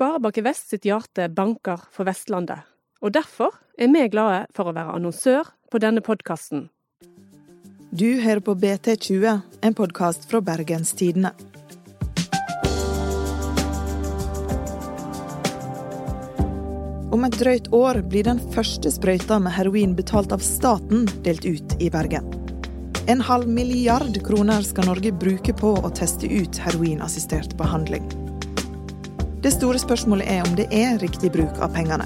Sparebanken Vest sitt hjerte banker for Vestlandet, og derfor er vi glade for å være annonsør på denne podkasten. Du hører på BT20, en podkast fra Bergens Tidende. Om et drøyt år blir den første sprøyta med heroin betalt av staten delt ut i Bergen. En halv milliard kroner skal Norge bruke på å teste ut heroinassistert behandling. Det store spørsmålet er om det er riktig bruk av pengene.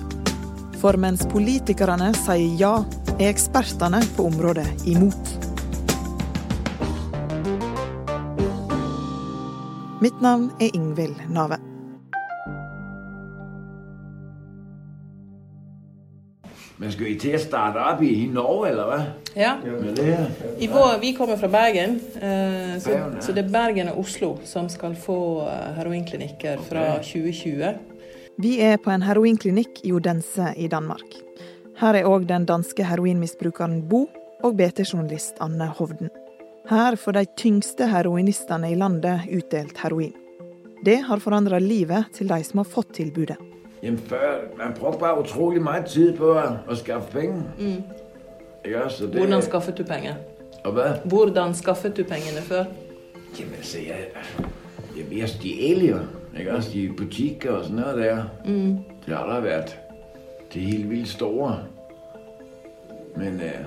For mens politikerne sier ja, er ekspertene på området imot. Mitt navn er Ingvild Nave. Men skal I til å starte opp i Norge, eller hva? Ja. I vår, vi kommer fra Bergen, eh, så, så det er Bergen og Oslo som skal få eh, heroinklinikker fra 2020. Vi er på en heroinklinikk i Odense i Danmark. Her er òg den danske heroinmisbrukeren Bo og BT-journalist Anne Hovden. Her får de tyngste heroinistene i landet utdelt heroin. Det har forandra livet til de som har fått tilbudet. Jamen før, man brugte bare utrolig meget tid på at, at skaffe penge. Ikke også? Det, Hvordan skaffet du penger? Og hvad? Hvordan skaffet du pengene før? Jamen altså, jeg, jeg, jeg stjæle jo. Ikke også? De butikker og sådan noget der. Mm. Det har der været det helt vildt store. Men øh,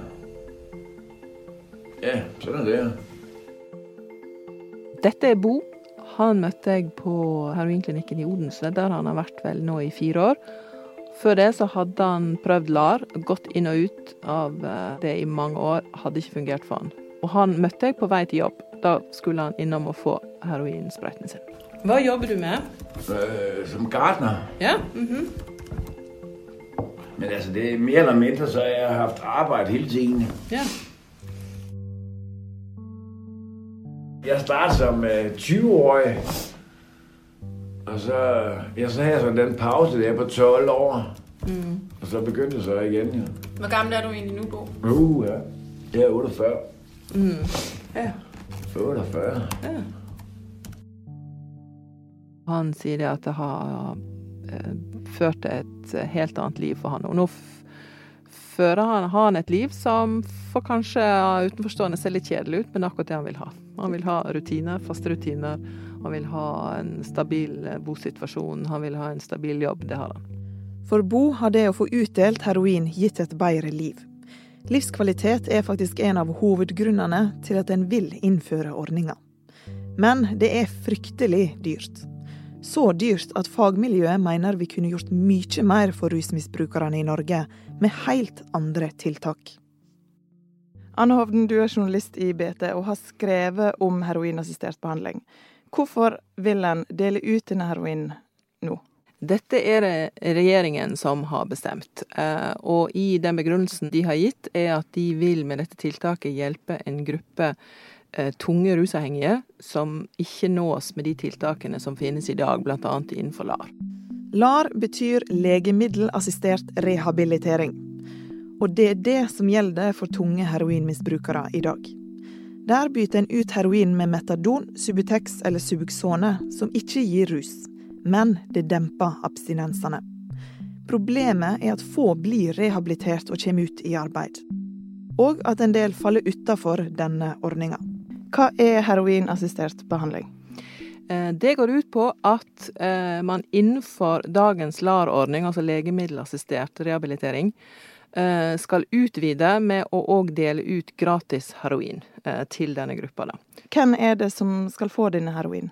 ja, sådan er det. Dette er Bo. Han møtte jeg på heroinklinikken i Odense, der han har vært vel nå i fire år. Før det så hadde han prøvd LAR, gått inn og ut av eh, det i mange år. Hadde ikke fungert for han. Og han møtte jeg på vei til jobb. Da skulle han innom og få heroinsprøyten sin. Hva jobber du med? Øh, som gartner. Ja, mhm. Men altså, det er mer eller mindre, så har jeg haft arbejde hele tiden. ja. Jeg startede som øh, 20-årig, og så, ja, så havde jeg sådan den pause der på 12 år. Mm. Og så begyndte jeg så igen, ja. Hvor gammel er du egentlig nu, Bo? Uh, ja. Jeg er 48. ja. 48. Han sier det at det har eh, ført til et helt annet liv for han. Og nå fører han, har han et liv som for kanskje utenforstående ser litt kjedelig ut, men det er akkurat det han vil ha. Han vil ha rutiner, faste rutiner. Han vil ha en stabil eh, bosituasjon. Han vil ha en stabil jobb. Det har han. For Bo har det å få utdelt heroin gitt et bedre liv. Livskvalitet er faktisk en av hovedgrunnene til at en vil innføre ordninga. Men det er fryktelig dyrt. Så dyrt at fagmiljøet mener vi kunne gjort mye mer for rusmisbrukerne i Norge med helt andre tiltak. Anne Hovden, du er journalist i BT og har skrevet om heroinassistert behandling. Hvorfor vil en dele ut denne heroinen nå? Dette er det regjeringen som har bestemt, eh, og i den begrunnelsen de har gitt, er at de vil med dette tiltaket hjelpe en gruppe tunge rusavhengige som ikke nås med de tiltakene som finnes i dag, bl.a. innenfor LAR. LAR betyr legemiddelassistert rehabilitering. Og det er det som gjelder for tunge heroinmisbrukere i dag. Der bytter en ut heroin med metadon, Subutex eller Subuxone, som ikke gir rus, men det demper abstinensene. Problemet er at få blir rehabilitert og kommer ut i arbeid. Og at en del faller utafor denne ordninga. Hva er heroinassistert behandling? Eh, Det går ut på at eh, man innenfor dagens LAR-ordning, altså legemiddelassistert rehabilitering, eh, skal utvide med å òg dele ut gratis heroin til denne gruppa. Hvem er det som skal få denne heroinen?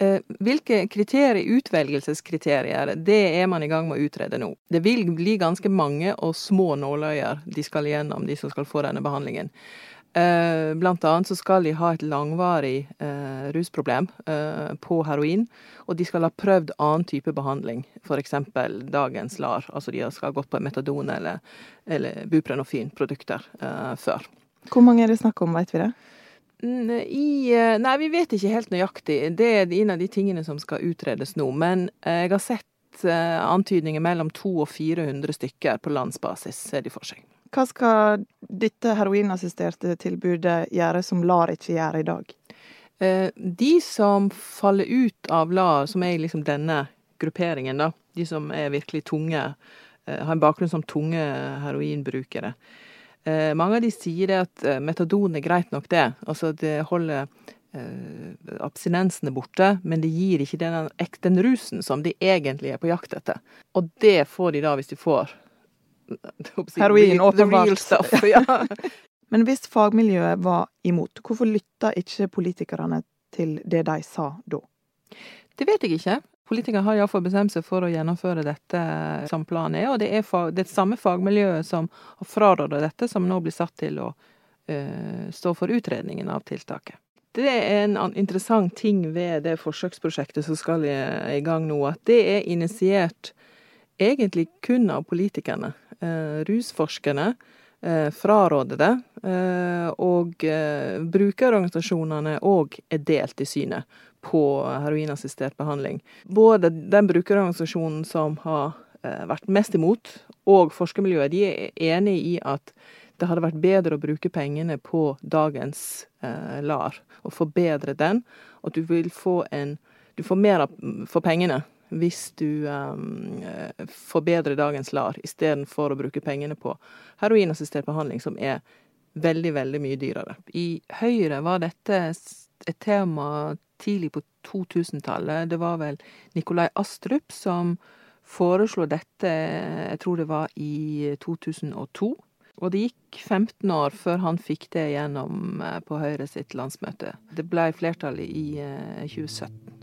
Eh, Hvilke kriterier, utvelgelseskriterier, det er man i gang med å utrede nå. Det vil bli ganske mange og små nåløyer de skal igjennom, de som skal få denne behandlingen. Eh, Blant annet så skal de ha et langvarig eh, rusproblem eh, på heroin, og de skal ha prøvd annen type behandling, f.eks. dagens LAR, altså de skal ha gått på metadon eller, eller buprenorfinprodukter eh, før. Hvor mange er det snakk om, vet vi det? I, nei, vi vet ikke helt nøyaktig. Det er en av de tingene som skal utredes nå. Men jeg har sett antydninger mellom 200 og 400 stykker på landsbasis, ser de for seg. Hva skal dette heroinassisterte tilbudet gjøre som LAR ikke gjør i dag? Eh, De som faller ut av LAR, som er i liksom denne grupperingen, da. De som er virkelig tunge, har en bakgrunn som tunge heroinbrukere. Mange av de sier det at metadon er greit nok, det. Altså det holder abstinensene borte, men det gir ikke den, den rusen som de egentlig er på jakt etter. Og det får de da hvis de får Heroin, åpenbart. Ja. Men hvis fagmiljøet var imot, hvorfor lytta ikke politikerne til det de sa da? Det vet jeg ikke. Politikerne har iallfall bestemt seg for å gjennomføre dette som planen er, og det er fag, det samme fagmiljøet som har fraråda dette, som nå blir satt til å uh, stå for utredningen av tiltaket. Det er en interessant ting ved det forsøksprosjektet som skal i gang nå, at det er initiert egentlig kun av politikerne. Uh, rusforskerne eh, fraråder det. Eh, og eh, brukerorganisasjonene òg er delt i synet på heroinassistert behandling. Både den brukerorganisasjonen som har eh, vært mest imot, og forskermiljøet, de er enig i at det hadde vært bedre å bruke pengene på dagens eh, LAR, og forbedre den. Og du vil få en Du får mer for pengene hvis du um, forbedrer dagens LAR, istedenfor å bruke pengene på heroinassistert behandling, som er veldig, veldig mye dyrere. I Høyre var dette et tema tidlig på 2000-tallet. Det var vel Nikolai Astrup som foreslo dette, jeg tror det var i 2002. Og det gikk 15 år før han fikk det gjennom eh, på Høyre sitt landsmøte. Det ble flertallet i 2017.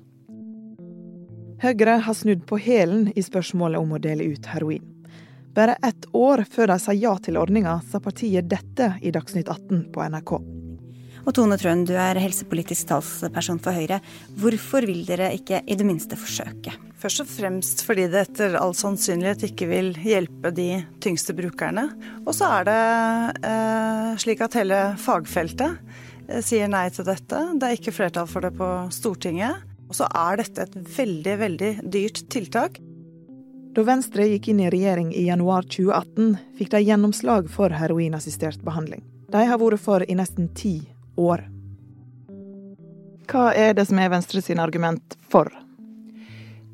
Høyre har snudd på hælen i spørsmålet om å dele ut heroin. Bare ett år før de sa ja til ordninga, sa partiet dette i Dagsnytt 18 på NRK. Og Tone Trøen, du er helsepolitisk talsperson for Høyre. Hvorfor vil dere ikke i det minste forsøke? Først og fremst fordi det etter all sannsynlighet ikke vil hjelpe de tyngste brukerne. Og så er det eh, slik at hele fagfeltet eh, sier nei til dette. Det er ikke flertall for det på Stortinget. Og så er dette et veldig, veldig dyrt tiltak. Da Venstre gikk inn i regjering i januar 2018, fikk de gjennomslag for heroinassistert behandling. De har vært for i nesten ti år. Hva er det som er Venstre sin argument for?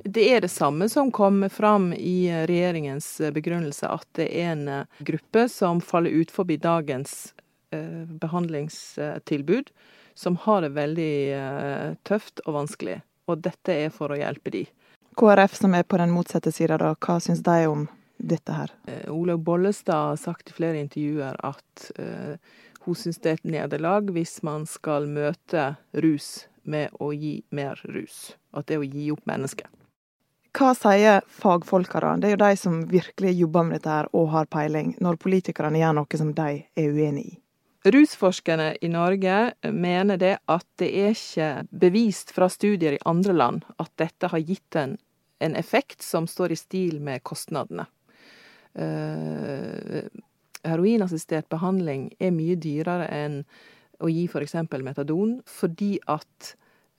Det er det samme som kommer fram i regjeringens begrunnelse, at det er en gruppe som faller ut forbi dagens eh, behandlingstilbud, som har det veldig eh, tøft og vanskelig og dette er for å hjelpe de. KrF, som er på den motsatte sida, da, hva syns de om dette her? Eh, Olaug Bollestad har sagt i flere intervjuer at uh, hun syns det er et nederlag hvis man skal møte rus med å gi mer rus. At det er å gi opp mennesket. Hva sier fagfolka da? Det er jo de som virkelig jobber med dette her og har peiling, når politikerne gjør noe som de er uenig i. Rusforskerne i Norge mener det at det er ikke bevist fra studier i andre land at dette har gitt en, en effekt som står i stil med kostnadene. Uh, heroinassistert behandling er mye dyrere enn å gi f.eks. metadon, fordi at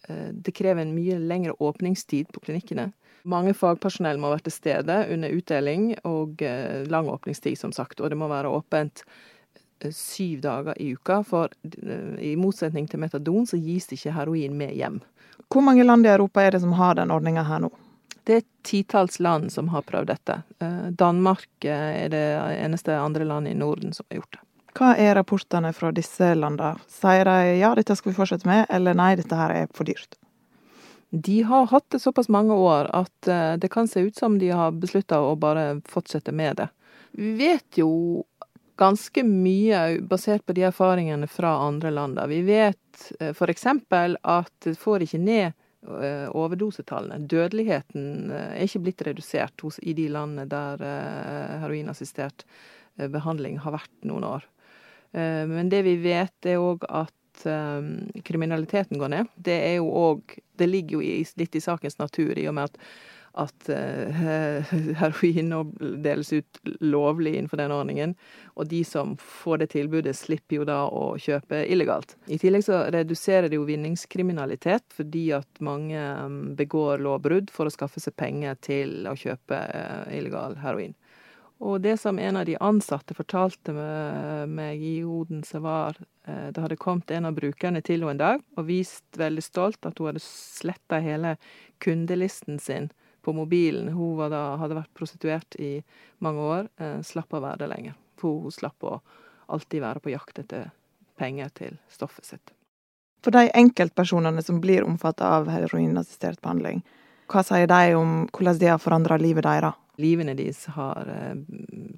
uh, det krever en mye lengre åpningstid på klinikkene. Mange fagpersonell må være til stede under utdeling, og uh, lang åpningstid, som sagt. Og det må være åpent syv dager i uka, for eh, i motsetning til metadon så gis det ikke heroin med hjem. Hvor mange land i Europa er det som har den ordninga her nå? Det er titalls land som har prøvd dette. Eh, Danmark eh, er det eneste andre landet i Norden som har gjort det. Hva er rapportene fra disse landene? Sier de ja, dette skal vi fortsette med, eller nei, dette her er for dyrt? De har hatt det såpass mange år at det kan se ut som de har beslutta å bare fortsette med det. Vi vet jo ganske mye basert på de erfaringene fra andre land. Vi vet eh, f.eks. at det får ikke ned eh, overdosetallene. Dødeligheten eh, er ikke blitt redusert i de landene der heroinassistert behandling har vært noen år. Men det vi vet, er òg at kriminaliteten går ned. Det jo også, Det ligger jo litt i sakens natur, i og med at at uh, heroin nå deles ut lovlig innenfor den ordningen. Og de som får det tilbudet, slipper jo da å kjøpe illegalt. I tillegg så reduserer det jo vinningskriminalitet, fordi at mange um, begår lovbrudd for å skaffe seg penger til å kjøpe uh, illegal heroin. Og det som en av de ansatte fortalte meg i Odense, var uh, Det hadde kommet en av brukerne til henne en dag og vist veldig stolt at hun hadde sletta hele kundelisten sin på mobilen. Hun da, hadde vært prostituert i mange år, eh, slapp å være det lenger. For hun slapp å alltid være på jakt etter penger til stoffet sitt. For de enkeltpersonene som blir omfattet av heroinassistert behandling, hva sier de om hvordan de har forandra livet deres? Livene deres har eh,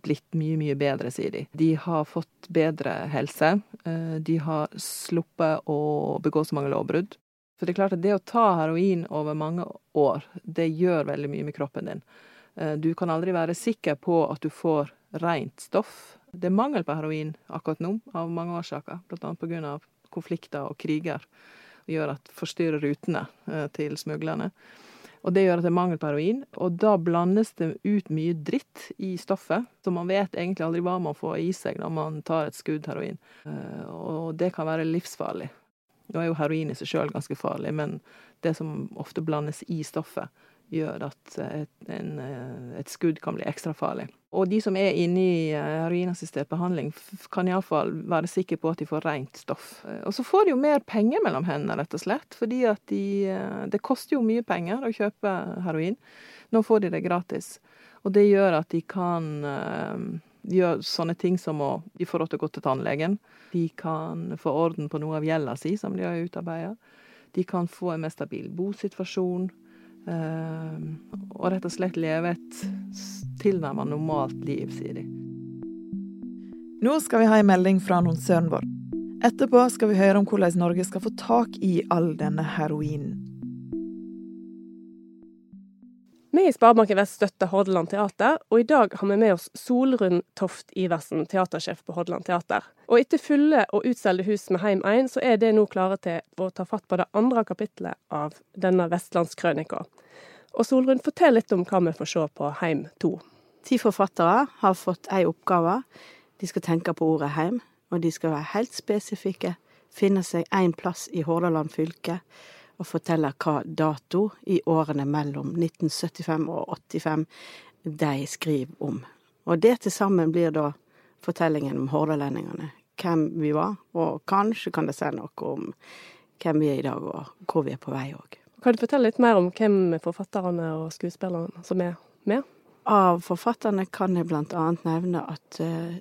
blitt mye, mye bedre, sier de. De har fått bedre helse. Eh, de har sluppet å begå så mange lovbrudd. For det er klart at det å ta heroin over mange år, det gjør veldig mye med kroppen din. Eh, du kan aldri være sikker på at du får rent stoff. Det er mangel på heroin akkurat nå, av mange årsaker. Annet pga. konflikter og kriger. Og gjør at forstyrrer rutene til smuglerne. Og det gjør at det er mangel på heroin. Og da blandes det ut mye dritt i stoffet, så man vet egentlig aldri hva man får i seg når man tar et skudd heroin. Eh, og det kan være livsfarlig. Nå er jo heroin i seg sjøl ganske farlig, men det som ofte blandes i stoffet, gjør at et, en, eh, et skudd kan bli ekstra farlig. Og de som er inne i eh, heroinassistert behandling, kan iallfall være sikre på at de får rent stoff. Eh, og så får de jo mer penger mellom hendene, rett og slett. Fordi de Det koster jo mye penger å kjøpe heroin. Nå får de det gratis. Og det gjør at de kan gjøre sånne ting som å De får råd til å gå til tannlegen. De kan få orden på noe av gjelda si, som de har utarbeida. De kan få en mer stabil bosituasjon. Ehm, og rett og slett leve et tilnærmet normalt liv, sier de. Nå skal vi ha en melding fra annonsøren vår. Etterpå skal vi høre om hvordan Norge skal få tak i all denne heroinen. Vi i Sparebanken Vest støtter Hordaland Teater, og i dag har vi med oss Solrun Toft Iversen, teatersjef på Hordaland Teater. Og etter fulle og utsolgte hus med Heim 1, så er det nå klare til å ta fatt på det andre kapittelet av denne vestlandskrønika. Og Solrun, fortell litt om hva vi får se på Heim 2. Ti forfattere har fått ei oppgave. De skal tenke på ordet heim, og de skal være helt spesifikke. Finne seg én plass i Hordaland fylke og forteller hva dato i årene mellom 1975 og 85 de skriver om. Og det til sammen blir da fortellingen om hordalendingene. Hvem vi var, og kanskje kan det si noe om hvem vi er i dag, og hvor vi er på vei òg. Kan du fortelle litt mer om hvem forfatterne og skuespillerne som er med? Av forfatterne kan jeg annet nevne at uh,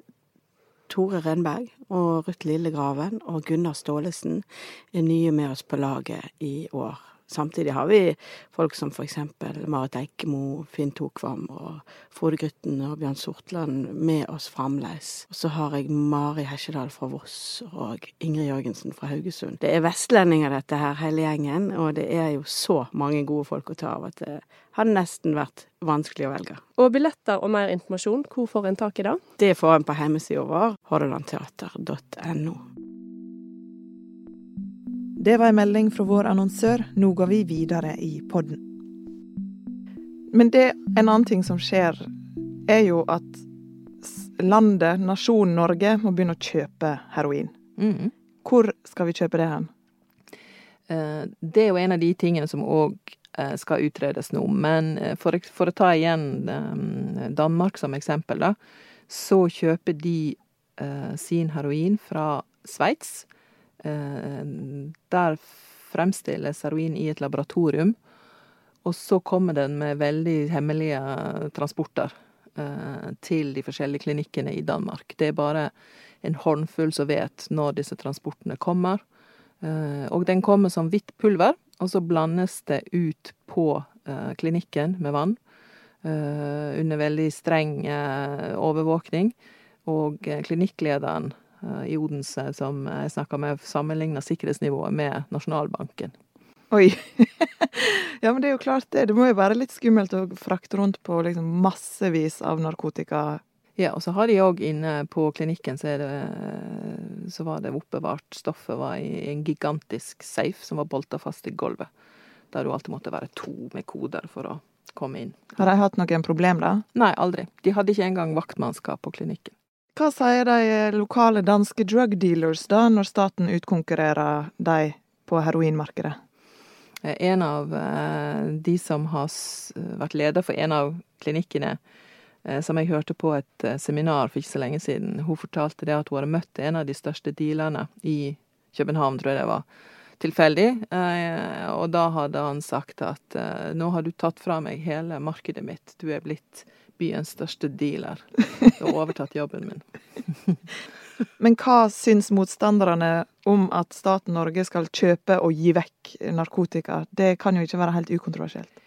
Tore Renberg og Ruth Lillegraven og Gunnar Staalesen er nye med oss på laget i år. Samtidig har vi folk som eksempel Marit Eikemo, Finn Tokvam og Frode Grytten og Bjørn Sortland med oss fremdeles. Og så har jeg Mari Hesjedal fra Voss og Ingrid Jørgensen fra Haugesund. Det er vestlendinger dette her, hele gjengen, og det er jo så mange gode folk å ta av at det har nesten vært vanskelig å velge. Og billetter og mer informasjon, hvor får en tak i det? Det får en på hjemmesida vår, hordalandteater.no. Det var en melding fra vår annonsør. Nå går vi videre i podden. Men det, en annen ting som skjer, er jo at landet, nasjonen Norge, må begynne å kjøpe heroin. Mm. Hvor skal vi kjøpe det hen? Eh, det er jo en av de tingene som òg eh, skal utredes nå. Men eh, for, for å ta igjen Danmark som eksempel, da, så kjøper de sin heroin fra Sveits der fremstilles heroin i et laboratorium, og så kommer den med veldig hemmelige transporter eh, til de forskjellige klinikkene i Danmark. Det er bare en håndfull som vet når disse transportene kommer. Eh, og den kommer som hvitt pulver, og så blandes det ut på klinikken med vann. Under veldig streng overvåkning. Og klinikklederen Eh, i Odense som jeg snakka med, sammenligna sikkerhetsnivået med Nasjonalbanken. Oi. ja, men det er jo klart det. Det må jo være litt skummelt å frakte rundt på liksom massevis av narkotika. Ja, og så har de òg inne på klinikken så, det, så var det oppbevart Stoffet var i en gigantisk safe som var bolta fast i gulvet. Der du alltid måtte være to med koder for å komme inn. Har de hatt noen problem, da? Nei, aldri. De hadde ikke engang vaktmannskap på klinikken. Hva sier de lokale danske drug dealers da, når staten utkonkurrerer de på heroinmarkedet? Eh, en av eh, de som har vært leder for en av klinikkene, eh, som jeg hørte på et seminar for ikke så lenge siden, hun fortalte det at hun hadde møtt en av de største dealerne i København, tror jeg det var, tilfeldig. Eh, og da hadde han sagt at eh, nå har du tatt fra meg hele markedet mitt. Du er blitt byens største dealer. og overtatt jobben min. Men hva syns motstanderne om at staten Norge skal kjøpe og gi vekk narkotika? Det kan jo ikke være helt ukontroversielt?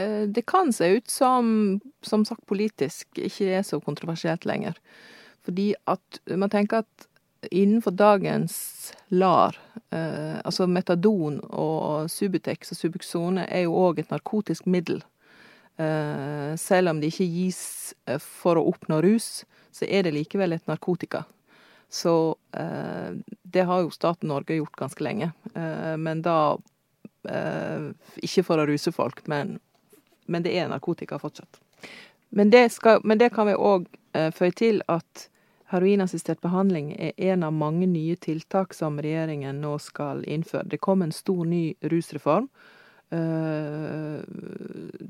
Eh, det kan se ut som, som sagt politisk, ikke er så kontroversielt lenger. Fordi at man tenker at innenfor dagens LAR, eh, altså metadon og Subutex og Subuxone, er jo òg et narkotisk middel. Eh, selv om det ikke gis eh, for å oppnå rus, så er det likevel et narkotika. Så eh, det har jo staten Norge gjort ganske lenge. Men da Ikke for å ruse folk, men, men det er narkotika fortsatt. Men det, skal, men det kan vi òg føye til at Heroinassistert behandling er en av mange nye tiltak som regjeringen nå skal innføre. Det kom en stor ny rusreform,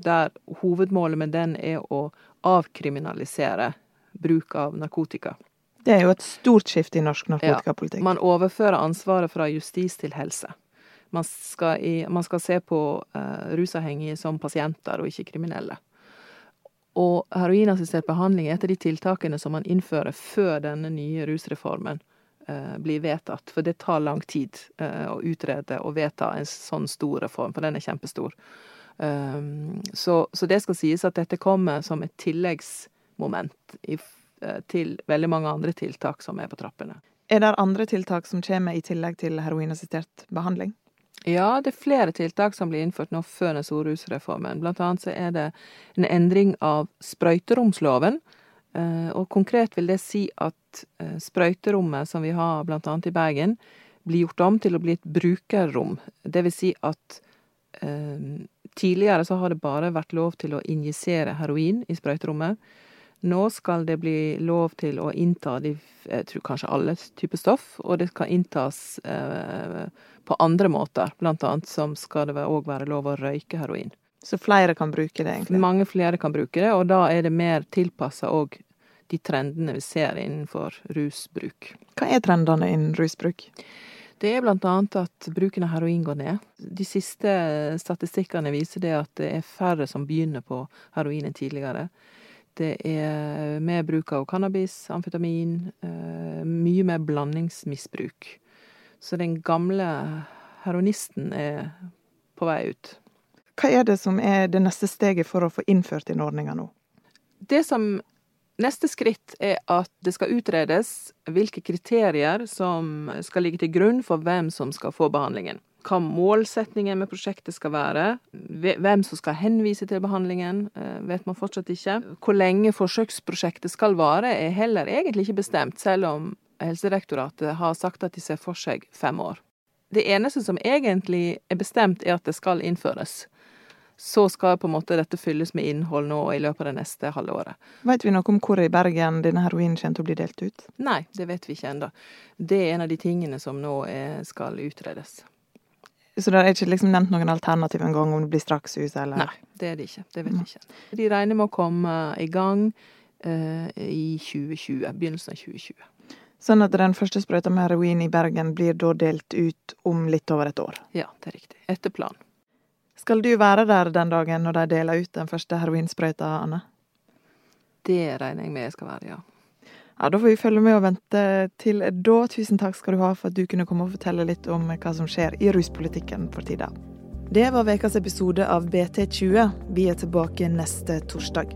der hovedmålet med den er å avkriminalisere bruk av narkotika. Det er jo et stort skifte i norsk narkotikapolitikk. Ja, man overfører ansvaret fra justis til helse. Man skal, i, man skal se på uh, rusavhengige som pasienter og ikke kriminelle. Og heroinassistert behandling er et av de tiltakene som man innfører før denne nye rusreformen eh, blir vedtatt. For det tar lang tid eh, å utrede og vedta en sånn stor reform, for den er kjempestor. Um, så, så, det skal sies at dette kommer som et tilleggsmoment i, eh, til veldig mange andre tiltak som er på trappene. Er det andre tiltak som kommer i tillegg til heroinassistert behandling? Ja, det er flere tiltak som blir innført nå før den store rusreformen. Blant annet så er det en endring av sprøyteromsloven. Eh, og konkret vil det si at eh, sprøyterommet som vi har annet i Bergen, blir gjort om til å bli et brukerrom. Det vil si at eh, tidligere så har det bare vært lov til å injisere heroin i sprøyterommet. Nå skal det bli lov til å innta de, jeg tror kanskje alle typer stoff, og det kan inntas eh, på andre måter. Blant annet som skal det òg være lov å røyke heroin. Så flere kan bruke det, egentlig? Mange flere kan bruke det, og da er det mer tilpassa òg de trendene vi ser innenfor rusbruk. Hva er trendene innen rusbruk? Det er annet at bruken av heroin går ned. De siste statistikkene viser det at det er færre som begynner på heroin enn tidligere. Det er mer bruk av cannabis, amfetamin, eh, mye mer blandingsmisbruk. Så den gamle heroinisten er på vei ut. Hva er det som er det neste steget for å få innført den ordninga nå? Det som Neste skritt er at det skal utredes hvilke kriterier som skal ligge til grunn for hvem som skal få behandlingen. Hva målsetningen med prosjektet skal være. Hvem som skal henvise til behandlingen, eh, vet man fortsatt ikke. Hvor lenge forsøksprosjektet skal vare, er heller egentlig ikke bestemt, selv om Helsedirektoratet har sagt at de ser for seg fem år. Det eneste som egentlig er bestemt, er at det skal innføres. Så skal på en måte dette fylles med innhold nå i løpet av det neste halve året. Vet vi noe om hvor i Bergen denne heroinen kommer til å bli delt ut? Nei, det vet vi ikke ennå. Det er en av de tingene som nå er, skal utredes. Så det er ikke liksom nevnt noen alternativ engang om det blir strakshus, eller? Nei, det er det ikke. Det vet vi ikke. De regner med å komme i gang uh, i 2020. Begynnelsen av 2020. Sånn at den første sprøyta med heroin i Bergen blir da delt ut om litt over et år? Ja, det er riktig. Etter planen. Skal du være der den dagen når de deler ut den første heroinsprøyta, Anne? Det regner jeg med jeg skal være, ja. Ja, Da får vi følge med og vente til da. Tusen takk skal du ha for at du kunne komme og fortelle litt om hva som skjer i ruspolitikken for tida. Det var ukas episode av BT20. Vi er tilbake neste torsdag.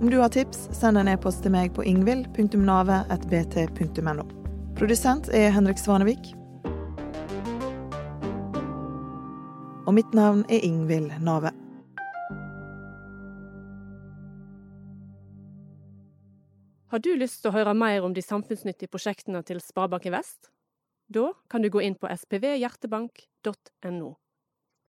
Om du har tips, send en e-post til meg på ingvild.nave.bt.no. Produsent er Henrik Svanevik. Og mitt navn er Ingvild Nave. Har du lyst til å høre mer om de samfunnsnyttige prosjektene til Sparebanken Vest? Da kan du gå inn på spvhjertebank.no.